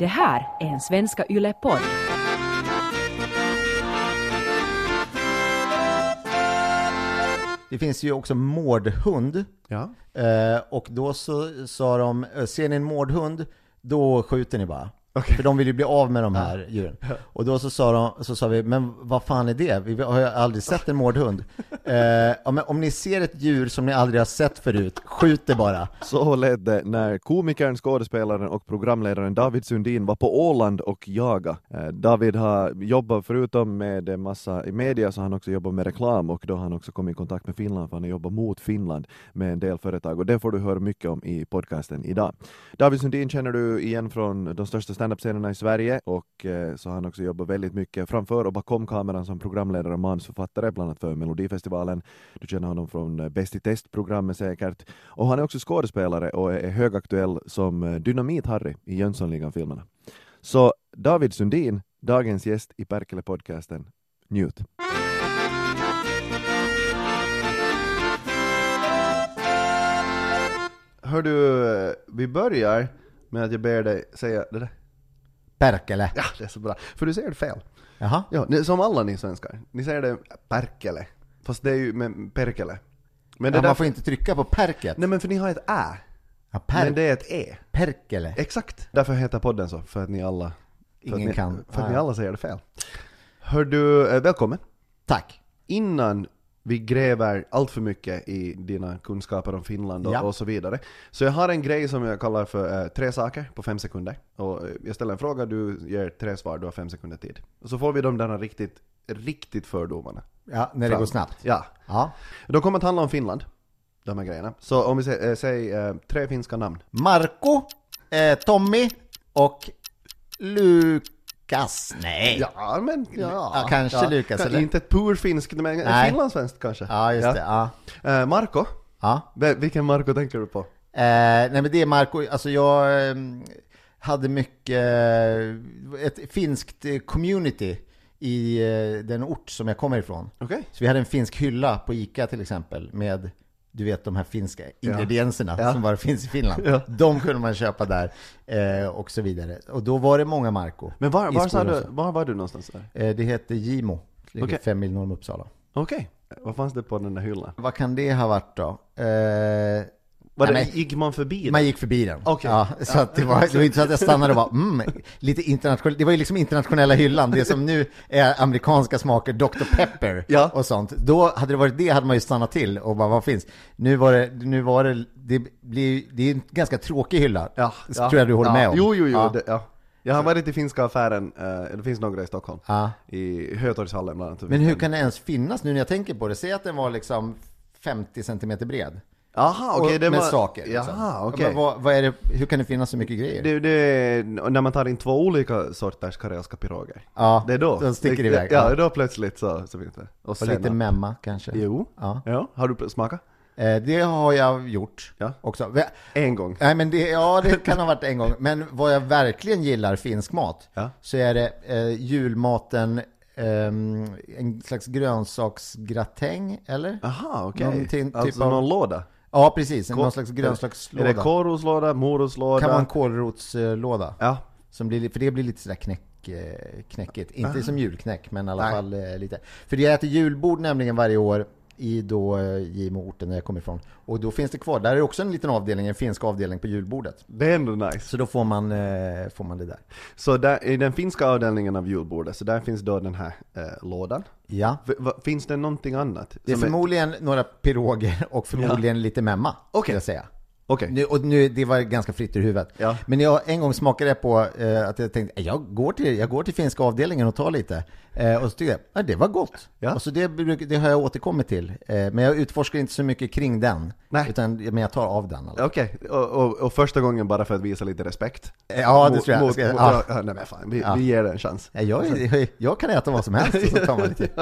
Det här är en Svenska Yle-podd. Det finns ju också mårdhund. Ja. Eh, och då så sa de, eh, ser ni en mårdhund, då skjuter ni bara. För de vill ju bli av med de här djuren. Och då så sa, de, så sa vi, men vad fan är det? Vi har ju aldrig sett en mårdhund. Eh, ja, om ni ser ett djur som ni aldrig har sett förut, skjut det bara. Så lät det när komikern, skådespelaren och programledaren David Sundin var på Åland och jaga. Eh, David har jobbat förutom med massa i media så har han också jobbat med reklam och då har han också kommit i kontakt med Finland för han har jobbat mot Finland med en del företag och det får du höra mycket om i podcasten idag. David Sundin känner du igen från de största standup-scenerna i Sverige och eh, så har han också jobbat väldigt mycket framför och bakom kameran som programledare och manusförfattare bland annat för Melodifestivalen. Du känner honom från eh, Bäst i test-programmet säkert. Och han är också skådespelare och är högaktuell som eh, Dynamit-Harry i Jönssonligan-filmerna. Så David Sundin, dagens gäst i Perkele-podcasten. Njut! Hör du, eh, vi börjar med att jag ber dig säga det där. Perkele. Ja, det är så bra. För du säger det fel. Jaha. Ja, som alla ni svenskar. Ni säger det perkele. Fast det är ju med perkele. Men det Ja, där, man får inte trycka på perket. Nej men för ni har ett ä. Ja, per, Men det är ett e. Perkele. Exakt. Därför heter podden så. För att ni alla... För Ingen att ni, kan. För att ni alla säger det fel. Hör du, eh, välkommen. Tack. Innan vi gräver allt för mycket i dina kunskaper om Finland och, Ja. och så vidare. Så jag har en grej som jag kallar för eh, tre saker på fem sekunder. Och eh, jag ställer en fråga, du ger tre svar, du har fem sekunder tid. Och så får vi de där riktigt, riktigt fördomarna. Ja, när det Fram. går snabbt. Ja. Ja. De kommer att handla om Finland, de här grejerna. Så om vi säger, äh, säg eh, tre finska namn. Marco, eh, Tommy och Lukas. Nej. Ja, men ja. Ja, kanske Lukas, Kan- eller? Inte ett purfinskt, men Nej. finlandssvenskt kanske. Ja, just det. Ja. Eh, Marco, ja. Vilken Marco tänker du på? Eh, nej men det är Marco, alltså jag eh, hade mycket, eh, ett finskt eh, community i eh, den ort som jag kommer ifrån. Okej. Så vi hade en finsk hylla på ICA till exempel med du vet de här finska ingredienserna Ja. som bara finns i Finland. Ja. De kunde man köpa där eh, och så vidare. Och då var det många Marco. Men var, var, du, var var du någonstans där? Eh, det heter Gimo. Ligger Okej. fem mil norr om Uppsala. Okej. Vad fanns det på den där hyllan? Vad kan det ha varit då? Eh, Var det, Nej, gick man förbi den? Man gick förbi den. Okej. Ja, så att det, var, det var inte så att jag stannade och bara mm, lite internationellt. Det var ju liksom internationella hyllan, det som nu är amerikanska smaker, Dr. Pepper Ja. och sånt. Då hade det varit det hade man ju stannat till och bara vad finns? Nu var det, nu var det, det blir, det är en ganska tråkig hylla. Ja, tror jag du håller ja. med om. Jo, jo, jo. Ja. Det, ja. Jag har varit i finska affären, eh, det finns några i Stockholm. Ja. I Hötorgshallen bland annat. Men hur kan det ens finnas nu när jag tänker på det? Säg att den var liksom 50 centimeter bred. Jaha, okej. Och det med var... saker. Liksom. Jaha. Men vad, vad är det, hur kan det finnas så mycket grejer? Det, det, när man tar in två olika sorters karelska piroger. ja, Det är då. De sticker iväg. Ja, då plötsligt så, så finns det. Och, Och lite memma kanske. Jo. Ja. Ja. Har du smakat? Eh, Det har jag gjort Ja. också. En gång. Nej, men det, ja, det kan ha varit en gång. Men vad jag verkligen gillar finsk mat, Ja. så är det eh, julmaten, ehm, en slags grönsaksgratäng, eller? Aha, okej. Någonting, Alltså typ av- någon låda? Ja, precis. Kål- Någon slags Är grönsakslåda. det kålrotslåda, morotslåda? kan vara en kålrotslåda. Ja. Som blir, för det blir lite sådär knäck, eh, knäckigt. Inte som julknäck, men i alla Nej. fall eh, lite. För jag äter julbord nämligen varje år i då eh, Gimo-orten där jag kommer ifrån. Och då finns det kvar, där är också en liten avdelning, en finsk avdelning på julbordet. Det är ändå nice. Så då får man, eh, får man det där. Så där, i den finska avdelningen av julbordet, så där finns då den här eh, lådan. Ja. V- finns det någonting annat? Det är förmodligen några piroger och förmodligen lite memma, skulle jag säga. Okej. Nu, och nu, det var ganska fritt ur huvudet. Ja. Men jag en gång smakade jag på eh, att jag tänkte, jag går, till, jag går till finska avdelningen och tar lite. Eh, och så tyckte jag, ja, det var gott. Ja. Och så det, det har jag återkommit till. Eh, men jag utforskar inte så mycket kring den. Nej. Utan men jag tar av den. Alltså. Okej, och, och, och första gången bara för att visa lite respekt? Ja, det Mot- tror jag. Mot, mot, ja. ja. nej men fan, vi, vi ger det en chans. Ja, Jag, jag, jag kan äta vad som helst och så tar man lite.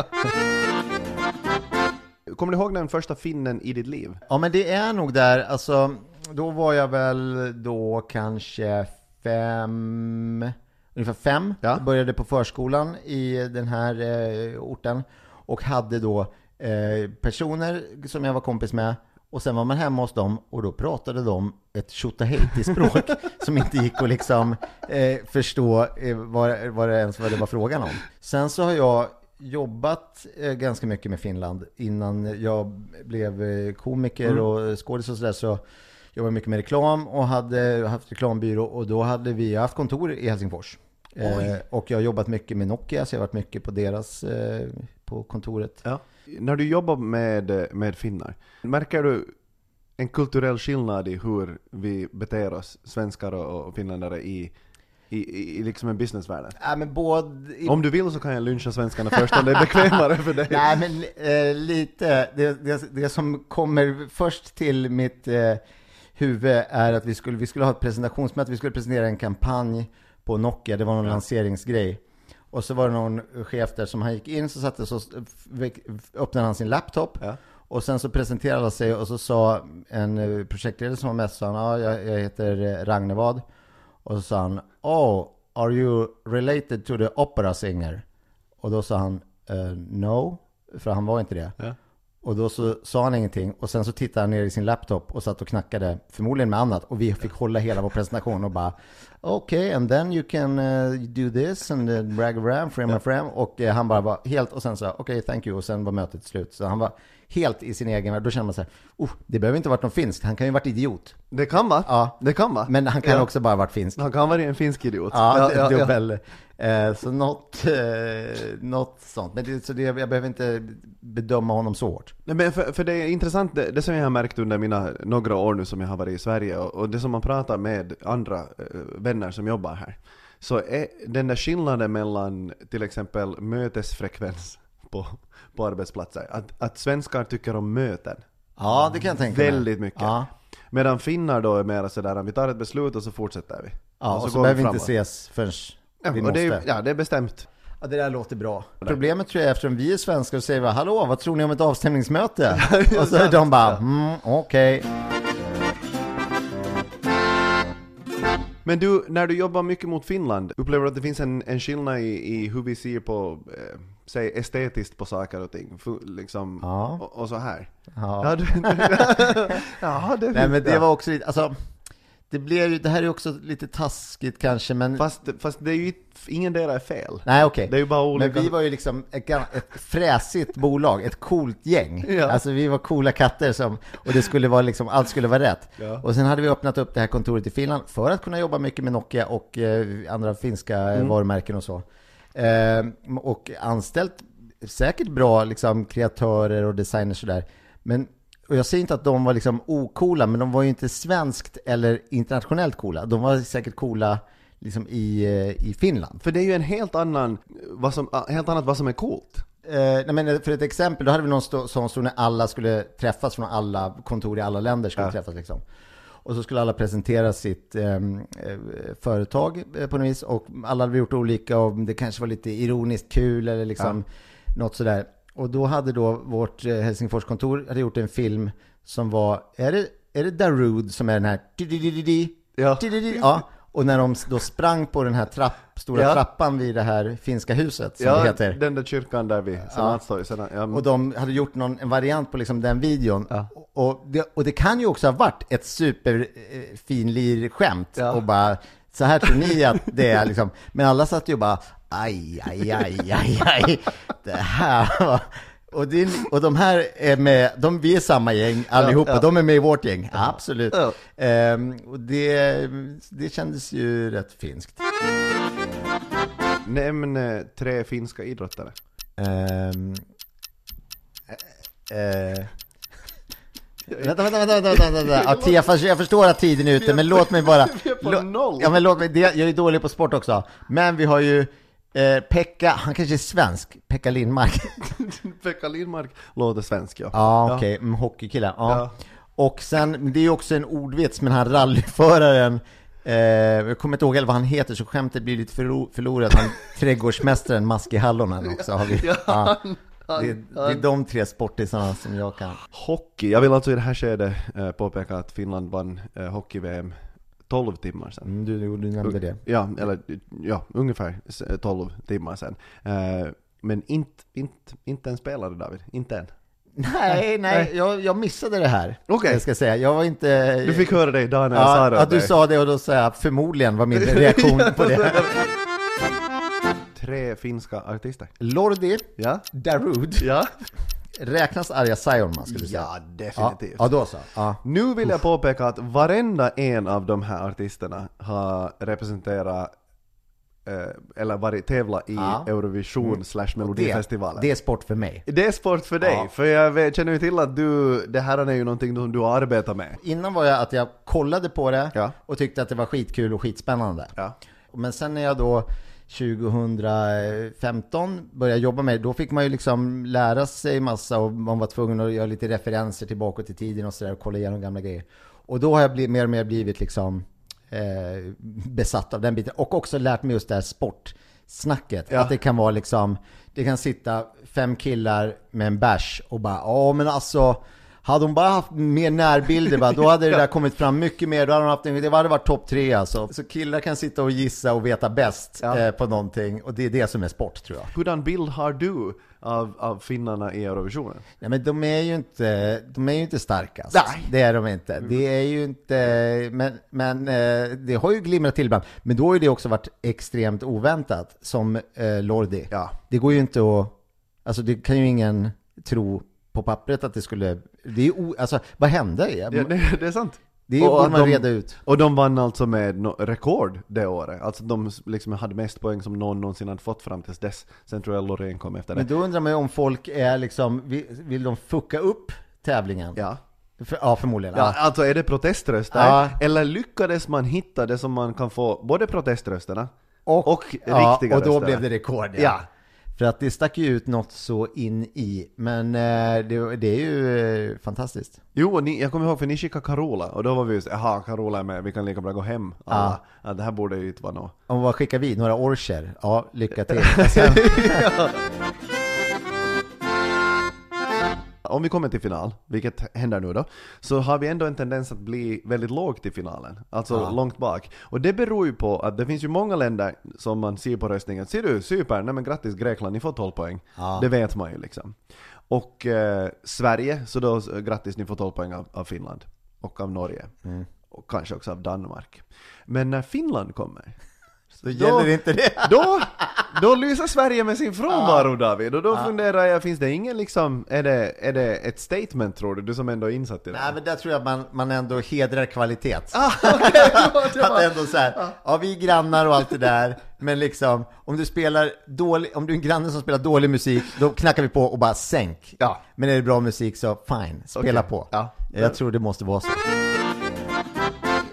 Kommer du ihåg den första finnen i ditt liv? Ja men det är nog där, alltså då var jag väl då kanske fem, ungefär fem. Ja. Jag började på förskolan i den här eh, orten och hade då eh, personer som jag var kompis med Och sen var man hemma hos dem och då pratade de ett tjottahejti-språk som inte gick att liksom eh, förstå eh, vad, vad, det ens, vad det var frågan om. Sen så har jag jobbat eh, ganska mycket med Finland. Innan jag blev eh, komiker Mm. och skådis och sådär så jobbade mycket med reklam och hade haft reklambyrå och då hade vi haft kontor i Helsingfors. Eh, och jag har jobbat mycket med Nokia så jag har varit mycket på deras, eh, på kontoret. Ja. När du jobbar med, med finnar, märker du en kulturell skillnad i hur vi beter oss, svenskar och finländare, i, i, i, liksom en businessvärlden? Ja, men både, i Om du vill så kan jag lyncha svenskarna först om det är bekvämare för dig. Nej, men eh, lite. Det, det, det som kommer först till mitt eh, huvud är att vi skulle, vi skulle ha ett presentationsmöte. Vi skulle presentera en kampanj på Nokia. Det var någon lanseringsgrej. Och så var det någon chef där som han gick in, så satte så öppnade han sin laptop. Ja. Och sen så presenterade han sig och så sa en eh, projektledare som var med, så han, ja, jag, jag heter eh, Ragnevad. Och så sa han, oh, are you related to the opera singer? Och då sa han, eh, no, för han var inte det. Ja. Och då så sa han ingenting och sen så tittade han ner i sin laptop och satt och knackade, förmodligen med annat. Och vi fick hålla hela vår presentation och bara Okej, and then you can uh, do this and uh, brag around, frame and frame. Och eh, han bara var helt, och sen sa okej, thank you. Och sen var mötet slut. Så han var helt i sin egen värld. Då känner man så här, oh, det behöver inte varit någon finsk. Han kan ju varit idiot. Det kan vara. Ja. Det kan vara. Men han kan Ja. också bara varit finsk. Han kan vara en finsk idiot. Ja, ja, dubbel. Eh, så något, eh, något sånt. Men det, så det, jag behöver inte bedöma honom så hårt. Nej, men för, för det är intressant, det, det som jag har märkt under mina några år nu som jag har varit i Sverige och, och det som man pratar med andra eh, vänner som jobbar här, så är den där skillnaden mellan till exempel mötesfrekvens på, på arbetsplatser, att, att svenskar tycker om möten Ja, det kan jag tänka mig. väldigt mycket. Ja, Medan finnar då är mer sådär, vi tar ett beslut och så fortsätter vi. ja och, så, går behöver vi inte framåt. ses förrän Ja, vi och måste. det är, ja, det är bestämt. Ja, det där låter bra. Problemet tror jag är eftersom vi är svenskar och säger vi, hallå, vad tror ni om ett avstämningsmöte? och så är de bara, mm, okej. Men du, när du jobbar mycket mot Finland, upplever du att det finns en, en skillnad i, i hur vi ser på, eh, säg estetiskt på saker och ting? Liksom, Ja. och, och så här? Ja. Ja, du, ja det Nej, men det var också lite, alltså, det blev ju, det här är också lite taskigt kanske, men... Fast, fast det är ju, ingen del är fel. Nej, okej. Det är ju bara olika... Men vi var ju liksom ett, ett fräsigt bolag, ett coolt gäng. Ja. Alltså vi var coola katter som, och det skulle vara liksom, allt skulle vara rätt. Ja. Och sen hade vi öppnat upp det här kontoret i Finland för att kunna jobba mycket med Nokia och eh, andra finska Mm. varumärken och så. Eh, och anställt säkert bra liksom kreatörer och designers och sådär. Men och jag säger inte att de var liksom okola, men de var ju inte svenskt eller internationellt coola. De var säkert coola liksom i, eh, i Finland. För det är ju en helt annan, vad som, ah, helt annat vad som är coolt. Eh, nej men för ett exempel, då hade vi någon stå, sån stod när alla skulle träffas från alla kontor i alla länder skulle Ja. träffas liksom. Och så skulle alla presentera sitt ehm, eh, företag eh, på något vis och alla hade gjort olika och det kanske var lite ironiskt kul eller liksom något sådär. Och då hade då vårt eh, Helsingforskontor hade gjort en film som var, är det, är det Darude som är den här? Ja. Ja, och när de då sprang på den här trapp, stora Ja. trappan vid det här finska huset som Ja, det heter. den där kyrkan där vid Senatstorget. Ja. Och de hade gjort någon, en variant på liksom den videon. Ja. Och, det, och det kan ju också ha varit ett superfinlir-skämt. Ja. Och bara, så här tror ni att det är liksom. Men alla satt ju bara, aj, aj, aj, aj, aj. Det här var... Och, det, och de här är med, de, vi är samma gäng allihopa, ja. de är med i vårt gäng, absolut. Ja. Ehm, och det, det kändes ju rätt finskt. Nämn eh, tre finska idrottare. Ehm, eh, Vänta, vänta, vänta, vänta, vänta, vänta. Ja, Tia, jag förstår att tiden är ute, men låt mig bara... Ja, men låt mig, jag är dålig på sport också. Men vi har ju eh, Pekka, han kanske är svensk, Pekka Lindmark. Pekka Lindmark låter svensk ja. Ja, okej, okay. hockeykillen. Ja. Ja. Och sen, det är ju också en ordvits med den här rallyföraren, eh, jag kommer inte ihåg vad han heter, så skämtet blir lite förlo- förlorat. Han, trädgårdsmästaren Mask i Hallonen också har vi. Ja. Det, det är de tre sportisarna som jag kan. Hockey. Jag vill alltså i det här skedet eh, påpeka att Finland vann eh, hockey-VM 12 timmar sedan. Mm, du, du nämnde det. Ja, eller ja, ungefär s- 12 timmar sedan. Eh, men inte, inte, inte en spelare David, inte än. Nej, nej, jag, jag missade det här. Okej. Jag ska säga, jag var inte... Du fick höra det idag när jag sa ja, det ja, du sa det och då sa jag förmodligen var min reaktion på det. Tre finska artister. Lordi, Ja? Darude, Ja? Räknas Arja Saijonmaa skulle jag säga. Ja, definitivt. ja, då så. Ja. Nu vill jag påpeka att varenda en av de här artisterna har representerat eh, eller varit tävla i Ja. Eurovision slash Det, Melodifestivalen. det är sport för mig. Det är sport för dig, Ja. för jag vet, känner ju till att du, det här är ju någonting som du har arbetat med. Innan var jag att jag kollade på det Ja. och tyckte att det var skitkul och skitspännande. Men sen när jag då 2015 började jobba med det, då fick man ju liksom lära sig massa och man var tvungen att göra lite referenser tillbaka till tiden och sådär och kolla igenom gamla grejer. Och då har jag blivit, mer och mer blivit liksom eh, besatt av den biten och också lärt mig just det här sportsnacket. Ja. Att det kan vara liksom, det kan sitta fem killar med en bärs och bara, ja men alltså hade hon bara haft mer närbilder, va, då hade det där kommit fram mycket mer. Då hade hon haft en, det hade varit topp tre alltså. Så killar kan sitta och gissa och veta bäst Ja. eh, på någonting. Och det är det som är sport tror jag. Hurdan bild har du av, av finnarna i Eurovisionen? Nej men de är ju inte, de är ju inte starkast. Nej. Det är de inte. Det är ju inte, men, men eh, det har ju glimrat till ibland. Men då har ju det också varit extremt oväntat, som eh, Lordi. Ja. Det går ju inte att, alltså det kan ju ingen tro på pappret att det skulle, det är o, alltså vad hände? Ja, det, det är sant. Det Och borde man de- reda ut. Och de vann alltså med no rekord det året. Alltså de liksom hade mest poäng som någon någonsin hade fått fram tills dess. Sen tror jag Loreen kom efter det. Men då undrar man ju om folk är liksom, vill, de fucka upp tävlingen? Ja. För, ja förmodligen. Ja, Ja. alltså är det proteströster? Ja. Eller lyckades man hitta det som man kan få, både proteströsterna Och, och ja, riktiga och då röster? blev det rekord. Ja. För att det stack ju ut något så in i. Men eh, det, det är ju eh, fantastiskt. Jo, och ni, jag kommer ihåg för ni skickade Carola och då var vi ju jaha Carola är med, vi kan lika bra gå hem alla. Ja. det här borde ju inte vara något. Om vad skickar vi? Några orcher? Ja, lycka till. Om vi kommer till final, vilket händer nu då, så har vi ändå en tendens att bli väldigt lågt i finalen. Alltså Ja. långt bak. Och det beror ju på att det finns ju många länder som man ser på röstningen. Ser du, Cypern, nej men grattis Grekland, ni får 12 poäng. Ja. Det vet man ju liksom. Och eh, Sverige, så då grattis ni får 12 poäng av, av Finland. Och av Norge. Mm. Och kanske också av Danmark. Men när Finland kommer, så gäller inte det. då, då lyser Sverige med sin frånvaro David, och då funderar jag, finns det ingen liksom, är det, är det ett statement tror du, du som ändå är insatt i det? Nej men där tror jag man, man ändå hedrar kvalitet. Ah, var- Att ändå så här, ja vi är grannar och allt det där, men liksom om du spelar dålig, om du är en granne som spelar dålig musik, då knackar vi på och bara sänk. Ja. Men är det bra musik så fine, spela Okej. på. Ja. Jag tror det måste vara så.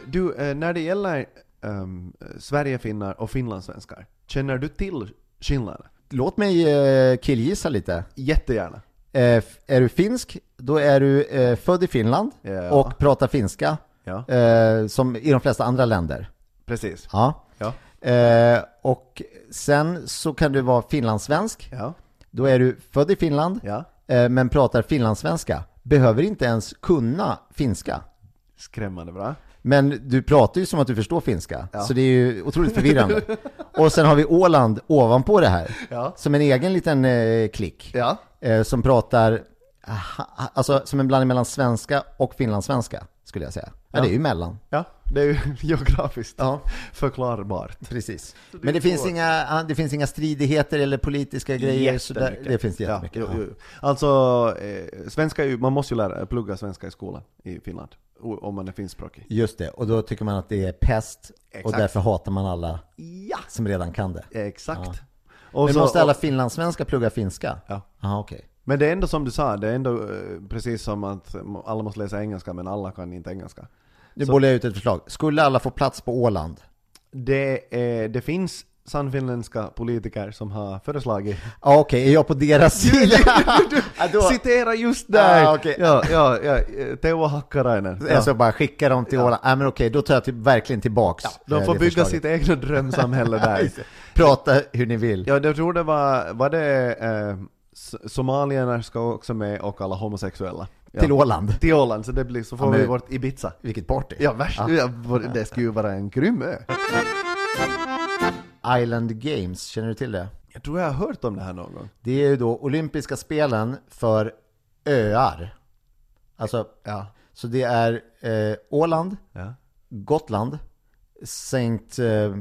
Du, eh, när det gäller um, Sverigefinnar och finlandssvenskar, känner du till skillnaden? Låt mig eh, killgissa lite. Jättegärna. Eh, är du finsk, då är du eh, född i Finland Ja. och pratar finska, Ja, eh, som i de flesta andra länder. precis. Ja. Ja. Eh, och sen så kan du vara finlandssvensk, Ja. då är du född i Finland, eh, men pratar finlandssvenska. Behöver inte ens kunna finska. Skrämmande bra. Men du pratar ju som att du förstår finska, Ja. så det är ju otroligt förvirrande. och sen har vi Åland ovanpå det här, Ja. som en egen liten eh, klick. Ja. eh, som pratar, aha, alltså som en blandning mellan svenska och finlandssvenska, skulle jag säga. Ja, Ja. det är ju mellan. Ja, det är ju geografiskt Ja, förklarbart. precis. det Men det finns, svårt. inga, det finns inga stridigheter eller politiska grejer, så där, det finns jättemycket. Ja, Ja, jo, jo. Alltså, eh, svenska är ju, man måste ju lära, plugga svenska i skolan i Finland. Om man är finskspråkig. Just det, och då tycker man att det är pest, och Exakt. därför hatar man alla Ja, som redan kan det. exakt. Och Men måste alla och- finlandssvenskar plugga finska? Ja. Aha, okej. Men det är ändå som du sa, det är ändå eh, precis som att alla måste läsa engelska men alla kan inte engelska. Nu bollar jag ut ett förslag. Skulle alla få plats på Åland? Det, är, det finns sannfinländska politiker som har föreslagit Ja, okej, är jag på deras sida? Ja, Citera just där! Ah, okej. Ja, ja, ja, Teuvo Hakkarainen. Ja. Alltså bara skicka dem till Åland. Nej men okej, då tar jag till, verkligen tillbaks De eh, får bygga förslaget. sitt egna drömsamhälle där. Prata hur ni vill. Ja, jag tror det var, var det eh, somalierna ska också med och alla homosexuella. Ja. Till Åland. Till Åland, så det blir, så får Ja, men- vi vårt Ibiza. Vilket party. Ja, värst, ja. det skulle ju vara en grym ö. Island Games, känner du till det? Jag tror jag har hört om det här någon gång. Det är ju då olympiska spelen för öar. Alltså, Ja. så det är eh, Åland, ja. Gotland, Saint, eh,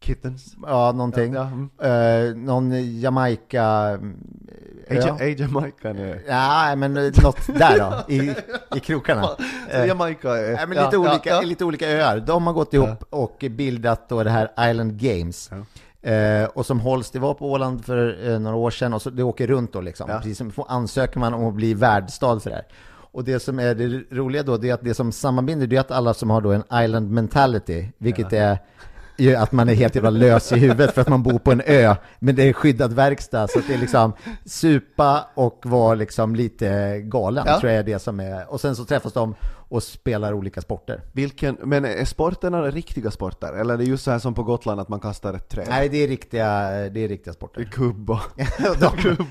Kittens. ja någonting. Ja, mm. Eh, någon Jamaica... Ej, Ja. ej Jamaica nu. Nej, men något där då, i, i krokarna. Så Jamaica är... Nej, men ja, lite, olika, ja, ja. lite olika öar. De har gått ihop och bildat då det här Island Games. Eh, och som hålls, det var på Åland för eh, några år sedan och så det åker runt då liksom. Ja. Precis som ansöker man om att bli värdstad för det här. Och det som är det roliga då, det är att det som sammanbinder, det är att alla som har då en island mentality, vilket är ju att man är helt jävla lös i huvudet för att man bor på en ö, men det är skyddad verkstad, så det är liksom supa och vara liksom lite galen, Ja. tror jag är det som är. Och sen så träffas de och spelar olika sporter. Vilken, men är sporterna riktiga sporter? Eller är det just så här som på Gotland att man kastar ett träd? Nej, det är riktiga, det är riktiga sporter. Kubb och... Kubb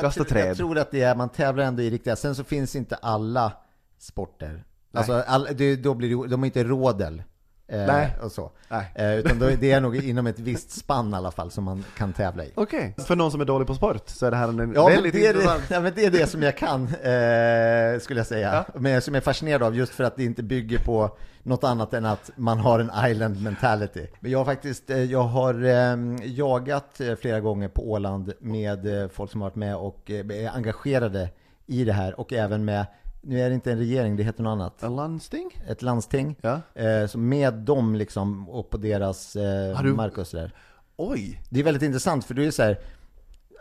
kasta tror, jag träd. tror att det är, man tävlar ändå i riktiga, sen så finns inte alla sporter. Alltså, all, det, då blir det, de är inte rådel. Eh, Nej. Och så. Nej. Eh, utan då, det är nog inom ett visst spann i alla fall som man kan tävla i. Okej, för någon som är dålig på sport så är det här en Ja väldigt det är det, intressant... ja, men det är det som jag kan, eh, skulle jag säga. Men som jag är fascinerad av, just för att det inte bygger på något annat än att man har en island mentality. Men jag har faktiskt, eh, jag har eh, jagat eh, flera gånger på Åland med eh, folk som har varit med och är engagerade i det här och även med, nu är det inte en regering, det heter något annat. En landsting? Ett landsting. Ja. Eh, med dem liksom och på deras eh, du- mark och sådär. Oj! Det är väldigt intressant för du är så här,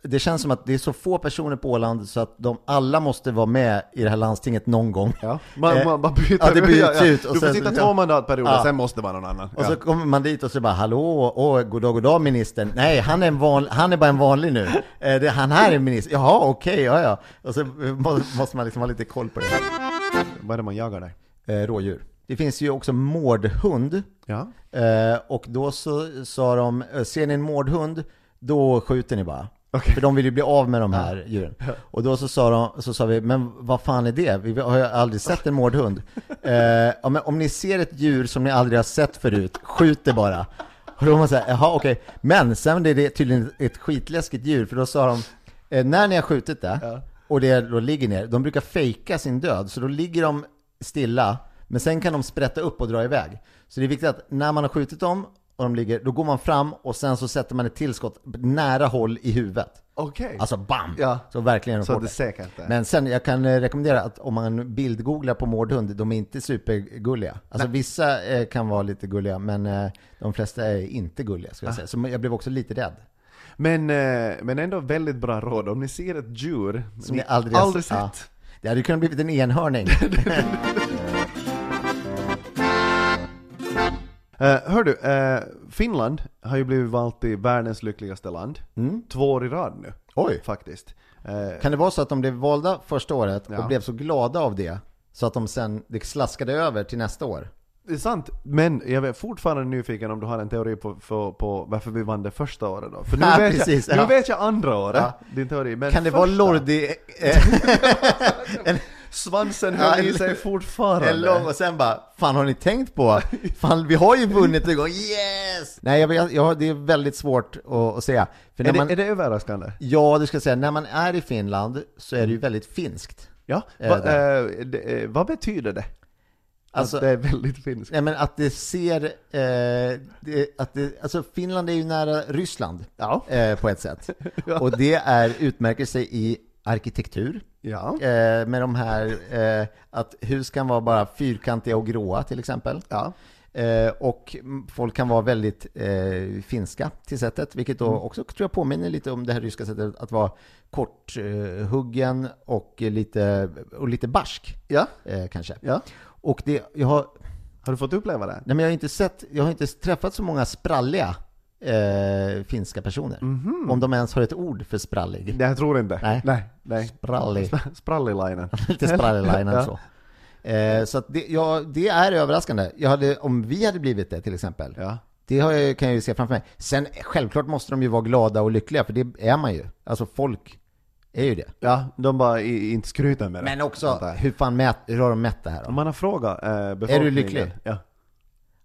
det känns som att det är så få personer på Åland så att de alla måste vara med i det här landstinget någon gång. Ja, man, Eh, man bara byter... ja, det byts ut och Du får sen- sitta ja. två mandatperioder, Ja. sen måste vara någon annan. Och ja. så kommer man dit och så bara hallå, åh, goddag, goddag ministern. Nej, han är, en van, han är bara en vanlig nu. Eh, det, han här är minister. Jaha, okej, ja ja. Och så må- måste man liksom ha lite koll på det. Vad är det man jagar där? Eh, rådjur. Det finns ju också mårdhund. Ja. Eh, och då så sa de, ser ni en mårdhund, då skjuter ni bara. Okej. För de vill ju bli av med de här djuren. Och då så sa, de, så sa vi, men vad fan är det? Vi har ju aldrig sett en mårdhund. Eh, ja, men om ni ser ett djur som ni aldrig har sett förut, skjut det bara. Och då var man såhär, jaha okej. Men sen är det tydligen ett skitläskigt djur, för då sa de, eh, när ni har skjutit det, och det då ligger ner, de brukar fejka sin död, så då ligger de stilla, men sen kan de sprätta upp och dra iväg. Så det är viktigt att när man har skjutit dem, och de ligger, då går man fram och sen så sätter man ett tillskott nära håll i huvudet. Okej. Alltså bam! Ja. Så verkligen Så det säkert det. Men sen, jag kan eh, rekommendera att om man bildgooglar på mårdhund, de är inte supergulliga. Alltså vissa eh, kan vara lite gulliga, men eh, de flesta är inte gulliga, ska jag Ah. säga. Så jag blev också lite rädd. Men, eh, men ändå väldigt bra råd. Om ni ser ett djur Som ni aldrig, aldrig sett. Ja. Det hade kunnat blivit en enhörning. Eh, hör du, eh, Finland har ju blivit valt till världens lyckligaste land. Mm. Två år i rad nu. Oj! Faktiskt. Eh, Kan det vara så att de blev valda första året Ja. och blev så glada av det, så att de sen, det slaskade över till nästa år? det är sant, men jag är fortfarande nyfiken om du har en teori på, på, på varför vi vann det första året då? För nu, Ja, vet, precis, jag, ja. nu vet jag andra året, din teori. Men Kan det vara första- Lordi... Eh, en, Svansen höll i sig fortfarande. en lång och sen bara, fan har ni tänkt på? Fan vi har ju vunnit en gång, yes! Nej jag, jag, det är väldigt svårt att, att säga. För när är, det, man, är det överraskande? Ja, du ska säga, när man är i Finland så är det ju väldigt finskt. Ja, Eh, Va, eh, det, eh, vad betyder det? Alltså- att det är väldigt finskt? Nej men att det ser, eh, det, att det, alltså Finland är ju nära Ryssland Ja. eh, på ett sätt. Ja. Och det är, utmärker sig i arkitektur. Ja. Eh, med de här, eh, att hus kan vara bara fyrkantiga och gråa till exempel. Ja. Eh, och mm, folk kan vara väldigt eh, finska till sättet, vilket Mm. då också tror jag påminner lite om det här ryska sättet att vara korthuggen eh, och lite, och lite barsk Ja. eh, kanske. ja. Och det, jag har, Har du fått uppleva det? nej men jag har inte sett, jag har inte träffat så många spralliga eh, finska personer. Om de ens har ett ord för sprallig. Nej, jag tror inte. Nej. Nej. nej. Sprallig. Sprallilainen. Lite sprallig-linen Ja. så. Eh, så det, ja, det är överraskande. Jag hade, om vi hade blivit det till exempel, Ja. Det jag, kan jag ju se framför mig. Sen självklart måste de ju vara glada och lyckliga, för det är man ju. Alltså folk är ju det. Ja, de bara i, inte skryter med det. Men också, hur fan mät, hur har de mätt det här Om då? man har frågat eh, befolkningen. Är du lycklig? Ja.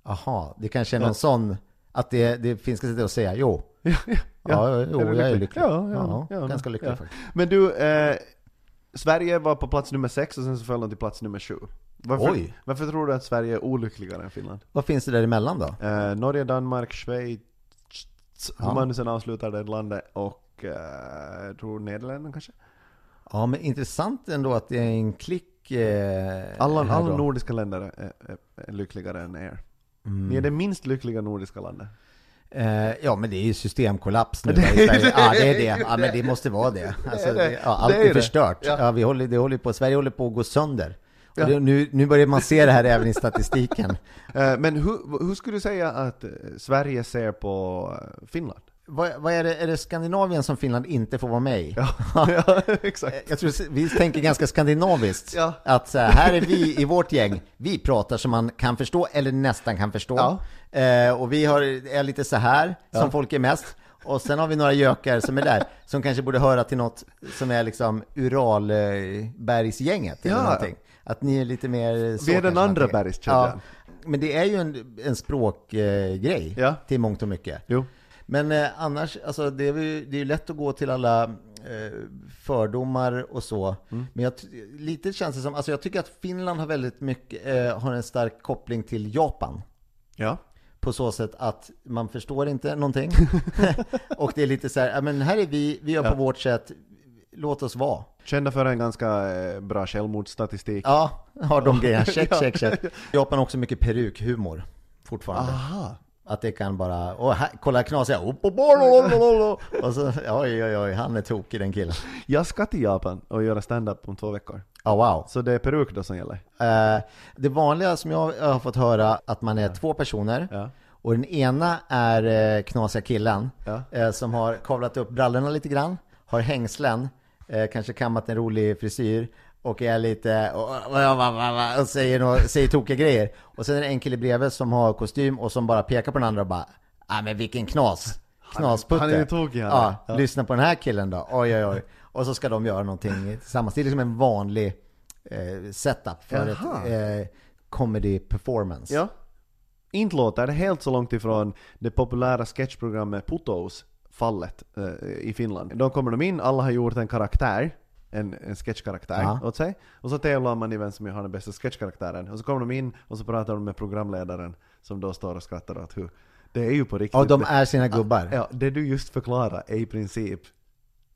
Jaha, det kanske är någon Ja. sån, att det, det finska sättet att säga jo. Ja, ja, Ja, jo, Är jag är lycklig. Ja, ja, ja, ganska lycklig ja. faktiskt. Men du, eh, Sverige var på plats nummer sex och sen så föll de till plats nummer sju. Varför, Oj. varför tror du att Sverige är olyckligare än Finland? Vad finns det däremellan då? Eh, Norge, Danmark, Schweiz, hur Ja. man nu sen avslutar det landet och eh, jag tror Nederländerna kanske? Ja, men intressant ändå att det är en klick eh, Alla, alla nordiska länder är, är, är lyckligare än er. Mm. Ni är det minst lyckliga nordiska landet. Eh, ja men det är ju systemkollaps nu Det är. Ja det är det. Ja men det måste vara det. Alltså, det. det, ja, allt är, är förstört. Ja. Vi håller, det håller på, Sverige håller på att gå sönder. Ja. Det, nu, nu börjar man se det här även i statistiken. Eh, men hur, hur skulle du säga att eh, Sverige ser på eh, Finland? Vad, vad är det, är det Skandinavien som Finland inte får vara med i? Ja, ja exakt. Jag tror vi tänker ganska skandinaviskt. Ja. Att här, är vi i vårt gäng, vi pratar som man kan förstå eller nästan kan förstå. Ja. Eh, och vi har, är lite så här som folk är mest. Och sen har vi några gökar som är där, som kanske borde höra till något som är liksom Uralbergsgänget eller Ja. någonting. Att ni är lite mer så Vi är den andra bergskedjan. Ja, men det är ju en, en språkgrej eh, till mångt och mycket. Jo. Men eh, annars, alltså det är ju det är lätt att gå till alla eh, fördomar och så. Mm. Men jag, lite känns det som, alltså jag tycker att Finland har väldigt mycket, eh, har en stark koppling till Japan. Ja. På så sätt att man förstår inte någonting. och det är lite så här, ja men här är vi, vi gör Ja. på vårt sätt, låt oss vara. Kända för en ganska eh, bra självmordsstatistik. Ja, har de grejerna, check, check, check. Japan har också mycket perukhumor fortfarande. Aha. Att det kan bara, och här, kolla knasiga, och, och så, oj oj oj, han är tokig den killen. Jag ska till Japan och göra stand-up om två veckor. Ja, wow. Så det är peruk då som gäller? Eh, det vanliga som jag har fått höra, att man är två personer, Ja. och den ena är eh, knasiga killen, Ja. eh, som har kavlat upp brallorna lite grann, har hängslen, eh, kanske kammat en rolig frisyr, och är lite, och, och, och säger, nå- säger tokiga grejer. Och sen är det en kille bredvid som har kostym och som bara pekar på den andra och bara, ah men vilken knas, knasputte. han är tokig, han är. ja, Ja. lyssna på den här killen då, oj oj oj. Och så ska de göra någonting tillsammans. Det är liksom en vanlig eh, setup för Jaha. ett eh, comedy performance. Ja. Inte låter det helt så långt ifrån det populära sketchprogrammet Putos fallet eh, i Finland. Då kommer de in, alla har gjort en karaktär, en, en sketchkaraktär Ja. åt sig. Och så tävlar man i vem som har den bästa sketchkaraktären. Och så kommer de in och så pratar de med programledaren som då står och skrattar åt hur det är ju på riktigt. Och de är sina gubbar. Ja, det du just förklarade är i princip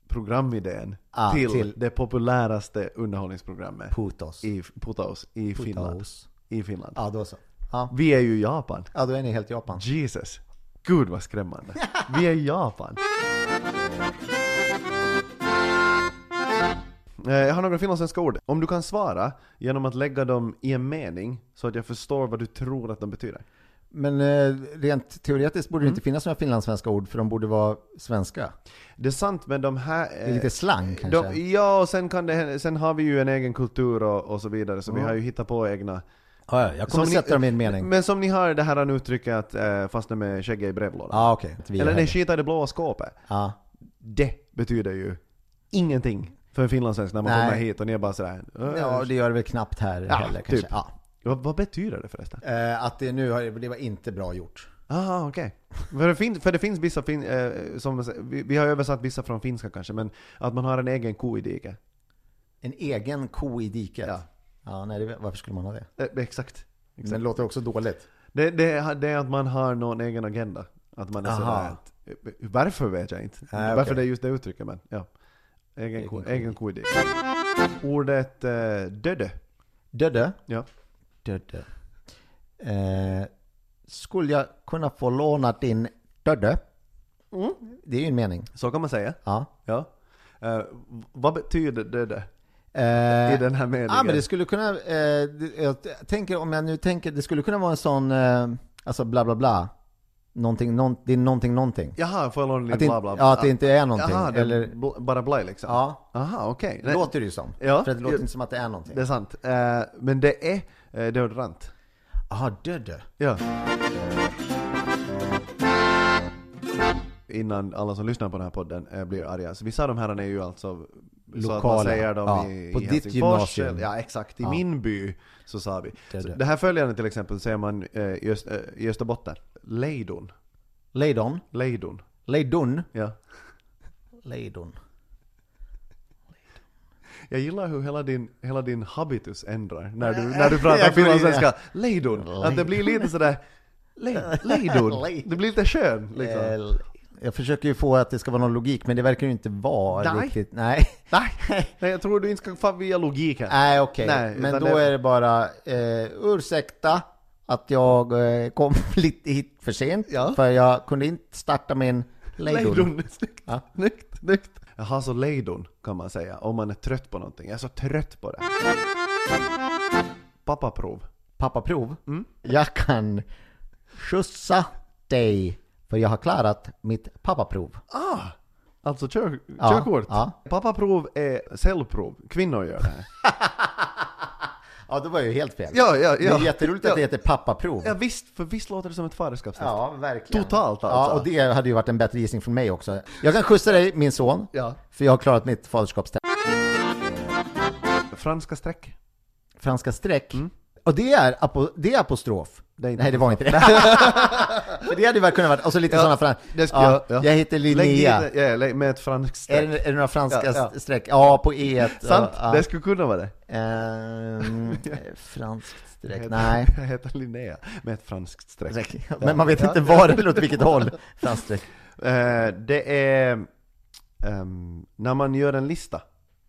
programidén Ja, till, till- det populäraste underhållningsprogrammet Putos. i Putos i Finland. Putos. I Finland. Ja, då så. Ja. Vi är ju Japan. ja, då är ni helt Japan. Jesus. Gud vad skrämmande. Vi är Japan. Eh, Jag har några finlandssvenska ord. Om du kan svara genom att lägga dem i en mening så att jag förstår vad du tror att de betyder. Men eh, rent teoretiskt borde det Mm. inte finnas några finlandssvenska ord, för de borde vara svenska. Det är sant, men de här... Det är lite slang kanske. de, Ja, och sen, kan det, sen har vi ju en egen kultur och, och så vidare, så vi har ju hittat på egna... ja, ja, jag kommer Som sätta dem i en mening. Men som ni har det här uttrycket att eh, fastna med skägget i brevlådan. Okej. Vi Eller nej, skita i det blåa skåpet. Ja. Det betyder ju ingenting för en finlandssvensk när man Nej. kommer hit och ni är bara sådär... "Äh, ja, det gör det väl knappt här Ja, heller kanske. typ. Ja. vad, vad betyder det förresten? Eh, att det nu har, det var inte bra gjort. Aha, okej. För, det finns, för det finns vissa, fin, eh, som, vi, vi har översatt vissa från finska kanske, men att man har en egen ko i diket. En egen ko i diket. Ja. Ja, nej, det, varför skulle man ha det? Eh, exakt. Men det låter också dåligt. Det, det, det är att man har någon egen agenda. Att man är Aha. sådär att, Varför vet jag inte. Nej, Varför okej. det är just det uttrycket, men ja. Egen, Egen ko, egen. Ordet eh, döde. Döde. Ja. Döde. Eh, skulle jag kunna få låna din döde? Det är ju en mening. Så kan man säga. Ja. Ja. Eh, vad betyder döde? Eh, I den här meningen? Ja, men det skulle kunna, eh, jag tänker, om jag nu tänker, det skulle kunna vara en sån, eh, alltså bla bla bla. Någonting, någon, det är någonting, någonting. Jaha, din Att det, bla bla bla? ja, att det inte är någonting. Jaha, det eller, bl- bara blaj liksom? ja, Aha, okej. det Nej, låter det ju som. Ja. För det låter inte som att det är någonting. Det är sant. Eh, men det är eh, deodorant. Jaha, döde. Ja. Innan alla som lyssnar på den här podden eh, blir arga. Så vissa av de här är ju alltså så att man Lokala. säger dem Ja, i, på i ditt gymnasium. Ja exakt, i Ja. min by så sa vi. Det är Så det. det här följande till exempel säger man i, Öst, i Österbotten. Lejdon. Lejdon. Lejdon. Lejdon. Ja. Lejdon. Jag gillar hur hela din, hela din habitus ändrar när du, när du pratar finlandssvenska. Lejdon. Att det blir lite sådär, le- lejdon. Det blir lite skön liksom. Eh, Jag försöker ju få att det ska vara någon logik, men det verkar ju inte vara Nej. riktigt. Nej. Nej, nej, jag tror du inte ska få via logiken. Nej, okej. Nej, Men då det- är det bara, eh, ursäkta att jag eh, kom lite hit för sent, Ja. för jag kunde inte starta min lejdon. Lejdon, snyggt. Ja. Snyggt, snyggt. Jag har så lejdon kan man säga, om man är trött på någonting. Jag är så trött på det. Pappaprov. Pappaprov. Mm. Jag kan skjutsa dig, för jag har klarat mitt pappaprov. Ah! Alltså kör, Ja, körkort. ja. Pappaprov är cellprov. Kvinnor gör det här. Ja, det var ju helt fel. Ja, ja, Det ja. är jätteroligt ja. att det heter pappaprov. Ja visst, för visst låter det som ett faderskapstest. Ja, verkligen. Totalt Ja, alltså. och det hade ju varit en bättre gissning från mig också. Jag kan skjutsa dig, min son, Ja. för jag har klarat mitt faderskapstest. Franska streck. Franska streck. Och det är, apo, det är apostrof. Det är Nej, det var inte det. För det hade ju kunnat vara, och så lite Ja, sådana fran... det ska ja, jag- ja. Jag heter Linnea. ja, lägg med ett franskt Är streck. det, är det några franska Ja, ja. streck? Ja, på E. Sant, Ja, det skulle kunna vara det. Ehm, franskt streck? Nej. Jag heter Linnea med ett franskt streck. Men man vet inte var eller åt vilket håll. Franskt streck. Eh, det är ehm, när man gör en lista,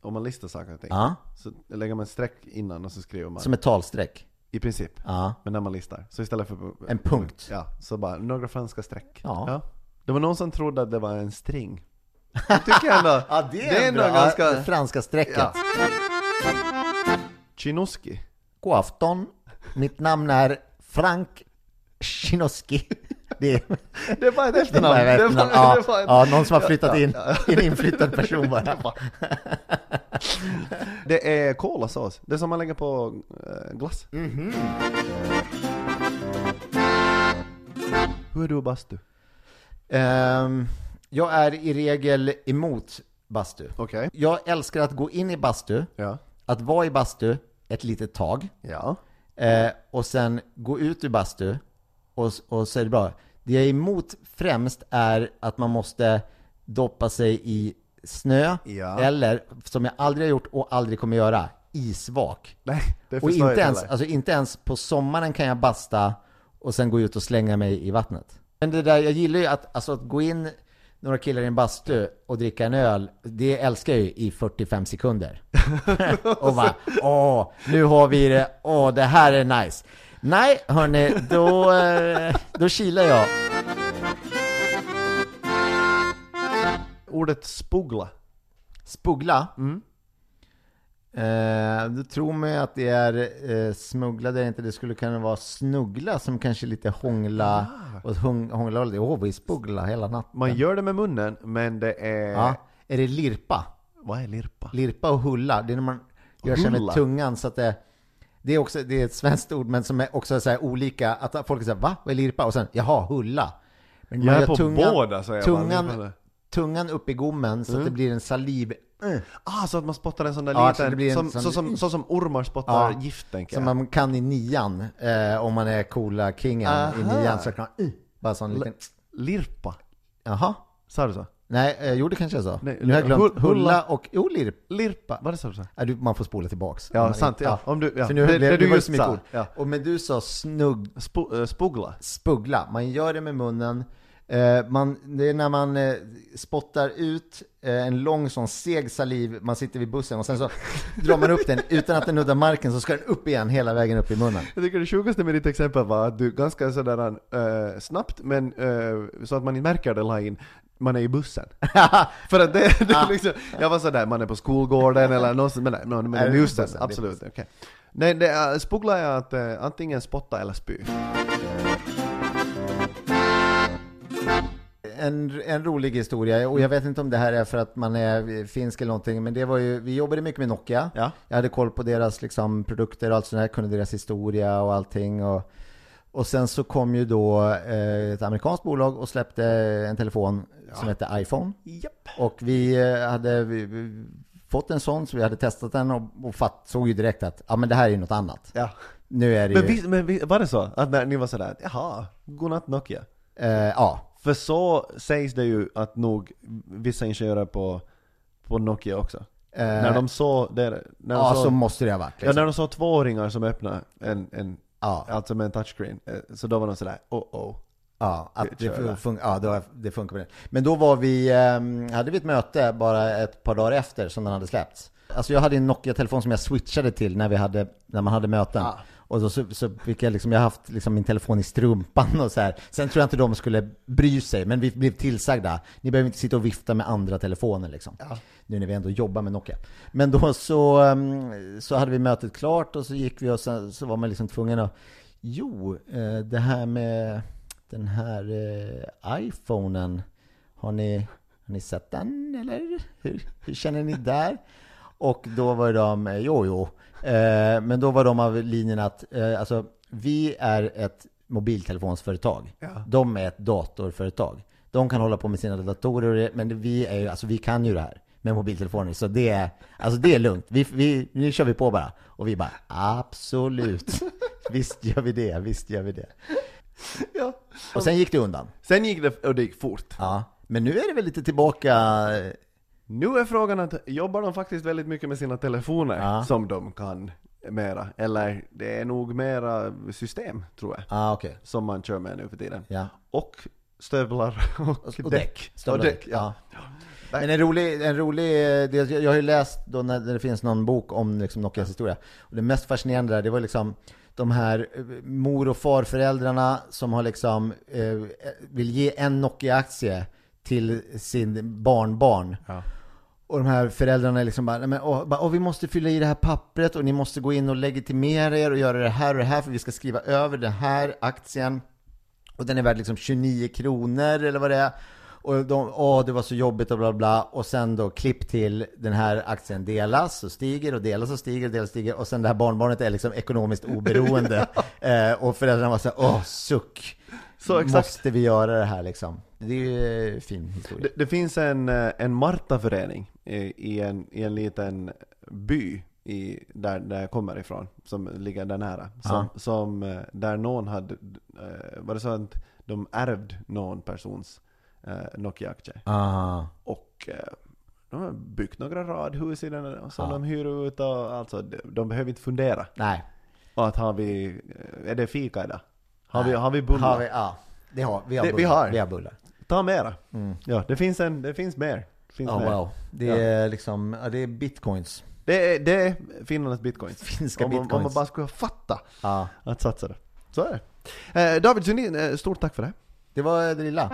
om man listar saker och ting, Ja, så lägger man streck innan och så skriver man som ett talstreck. I princip. Ja, Men när man listar, så istället för en punkt. Ja, så bara några franska streck. Ja. Det var någon som trodde att det var en string. Jag tycker ändå, Ja, det är, det är ändå ganska... Ja, franska strecket. Ja. Chinoski. God afton. Mitt namn är Frank Chinoski. Det är, Det ett det efternamn. var ett Det var- efternamn. det Ja, var ett- ja, någon som har flyttat Ja, in. ja, En inflyttad person bara. Det är kolasås. Det som man lägger på eh, glass. Mhm. Hur är du och bastu? Ehm, jag är i regel emot bastu. Okej. Jag älskar att gå in i bastu, Ja. att vara i bastu ett litet tag, Ja. eh, och sen gå ut ur bastu, och, och så är det bra. Det jag är emot främst är att man måste doppa sig i snö, Ja. eller, som jag aldrig har gjort och aldrig kommer göra, isvak. Nej, det Och inte ens, alltså inte ens på sommaren kan jag basta och sen gå ut och slänga mig i vattnet. Men det där, jag gillar ju att, alltså att gå in några killar i en bastu och dricka en öl, det älskar jag ju i 45 sekunder. och bara, åh, nu har vi det, åh, det här är nice. Nej, hörni, då, eh, då kilar jag. Ordet spogla. Spugla. Mm. Eh, du tror mig att det är eh, smuggla, det är inte. Det skulle kunna vara snuggla som kanske lite hångla och hung, hångla. Åh, vi spuggla hela natten. Man gör det med munnen, men det är... Ja. Är det lirpa? Vad är lirpa? Lirpa och hulla, det är när man gör sig med tungan så att det det är också det är ett svenskt ord men som är också så olika, att folk säger va? Vad är lirpa? Och sen jaha, hulla. Men Jag man är på båda, säger jag bara. Tungan, upp i gommen så att det blir en saliv, mm, Ah, så att man spottar en sån där Ja, så liten... en som, sån- så, som, så som ormar spottar Ja. gift, tänker som jag. man kan i nian, eh, om man är coola kingen i Aha. nian så kan man, uh, bara sån liten, Lirpa. jaha. Sa du så? Nej, eh, jo det kanske jag sa. Nej, nu har jag glömt. hull- hulla. Och, jo lirp. Lirpa. Vad är det så du sa? Ja, du, man får spola tillbaks. Ja, sant. Ja. Om du, ja. För nu det, det det du var just så sa. Ja. Och men du sa snugg, Spo, äh, spogla. spuggla. Man gör det med munnen. Eh, man, det är när man eh, spottar ut eh, en lång sån seg saliv, man sitter vid bussen och sen så drar man upp den utan att den nuddar marken så ska den upp igen hela vägen upp i munnen. Jag tycker det sjukaste med ditt exempel var att du ganska sådär äh, snabbt, men äh, så att man inte märker det la in man är i bussen. För att det, det är liksom, jag var sådär, man är på skolgården eller någonstans, men no, men Nej, bussen, bussen, det absolut. okej. Nej, det är, spogla är att antingen spotta eller spy. En, en rolig historia, och jag vet inte om det här är för att man är finsk eller någonting, men det var ju, vi jobbade mycket med Nokia. Ja. Jag hade koll på deras liksom, produkter och allt sånt där, kunde deras historia och allting. Och, och sen så kom ju då eh, ett amerikanskt bolag och släppte en telefon som hette iPhone. Japp. Och vi eh, hade vi, vi, fått en sån, så vi hade testat den och, och fatt, såg ju direkt att ja, men det här är ju något annat. Ja. Nu är det Men, ju... visst, men var det så? Att när ni var sådär, jaha, godnatt Nokia? Eh, ja, För så sägs det ju att nog vissa ingenjörer på, på Nokia också. När de såg, det, när de ja, såg så måste det ha varit. Ja, Liksom. när de såg tvååringar som öppnade en, en Ja, alltså med en touchscreen, eh, så då var de sådär oh oh. ja, att det, där. fun- ja det, det funkar på det. Men då var vi, ehm, hade vi ett möte bara ett par dagar efter som den hade släppts. Alltså jag hade en Nokia-telefon som jag switchade till när, vi hade, när man hade möten. Ja. Och då så, så fick jag liksom, jag har haft liksom min telefon i strumpan och så här. Sen tror jag inte de skulle bry sig, men vi blev tillsagda. Ni behöver inte sitta och vifta med andra telefoner liksom. Ja. Nu när vi ändå jobbar med Nokia. Men då så, ehm, så hade vi mötet klart och så gick vi och sen så var man liksom tvungen att Jo, eh, det här med den här eh, iPhonen, har ni, har ni sett den eller? Hur, hur känner ni där? Och då var de, eh, jo jo, eh, men då var de av linjen att, eh, alltså vi är ett mobiltelefonsföretag. Ja. De är ett datorföretag. De kan hålla på med sina datorer, men vi är ju, alltså vi kan ju det här med mobiltelefoner, så det är, alltså det är lugnt. Vi, vi, nu kör vi på bara. Och vi bara, absolut. Visst gör vi det, visst gör vi det. Ja. Och sen gick det undan. Sen gick det, och det gick fort. Ja. Men nu är det väl lite tillbaka, Nu är frågan att, jobbar de faktiskt väldigt mycket med sina telefoner Ja. som de kan mera? Eller det är nog mera system, tror jag, ja ah, okej. som man kör med nu för tiden. Ja. Och stövlar och, Och däck. däck. Och Stövlar däck, ja. Men en rolig, en rolig eh, jag har ju läst då när det finns någon bok om liksom Nokias historia. Och det mest fascinerande där, det var liksom de här eh, mor och farföräldrarna som har liksom, eh, vill ge en Nokia-aktie till sin barnbarn. Ja. Och de här föräldrarna är liksom bara, "Nej, men, åh, bara åh, vi måste fylla i det här pappret och ni måste gå in och legitimera er och göra det här och det här för vi ska skriva över den här aktien. Och den är värd liksom 29 kronor eller vad det är. Och de, åh det var så jobbigt och bla bla. Och sen då klipp till den här aktien delas och stiger och delas och stiger och delas och stiger. Och sen det här barnbarnet är liksom ekonomiskt oberoende. eh, och föräldrarna var så här, åh suck. Så exakt. Måste vi göra det här liksom? Det är ju en fin historia. Det, det finns en, eh, en Martaförening i, en, i en liten by i, där, där jag kommer ifrån, som ligger där nära. Som, Ja. som, eh, där någon hade, eh, var det så att de ärvde någon persons eh, Nokia-aktie. Ah. Och de har byggt några radhus i den som Ja. de hyr ut och alltså, de, behöver inte fundera. Nej. Och att har vi, är det fika idag? Har vi, har vi bullar? Har vi, ja, det har vi. Har Det- vi bullar. har. Vi har bullar. Ta mera. Mm. Ja, det finns, en, det finns mer. Finns mer. wow. Det Ja. är liksom, ja, det är bitcoins. Det är, det är Finlands bitcoins. Finska om, man- Om man bitcoins. bara skulle fatta Ja, att satsa det. Så är det. Eh, David Sundin, eh, stort tack för det. det var det lilla.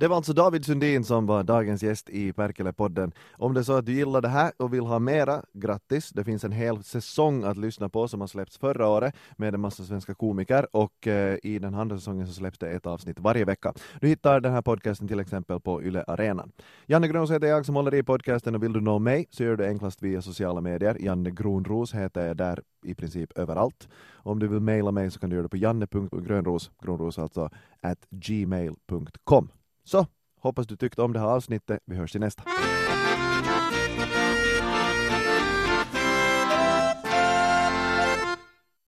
Det var alltså David Sundin som var dagens gäst i Perkele-podden. Om det är så att du gillar det här och vill ha mera, grattis! Det finns en hel säsong att lyssna på som har släppts förra året med en massa svenska komiker och eh, i den andra säsongen så släpps det ett avsnitt varje vecka. Du hittar den här podcasten till exempel på Yle Arena. Janne Grönros heter jag som håller i podcasten och vill du nå mig så gör du enklast via sociala medier. Janne Grönros heter jag där i princip överallt. Om du vill mejla mig så kan du göra det på janne.grönros, grönros alltså, at gmail.com. Så, hoppas du tyckte om det här avsnittet. Vi hörs i nästa.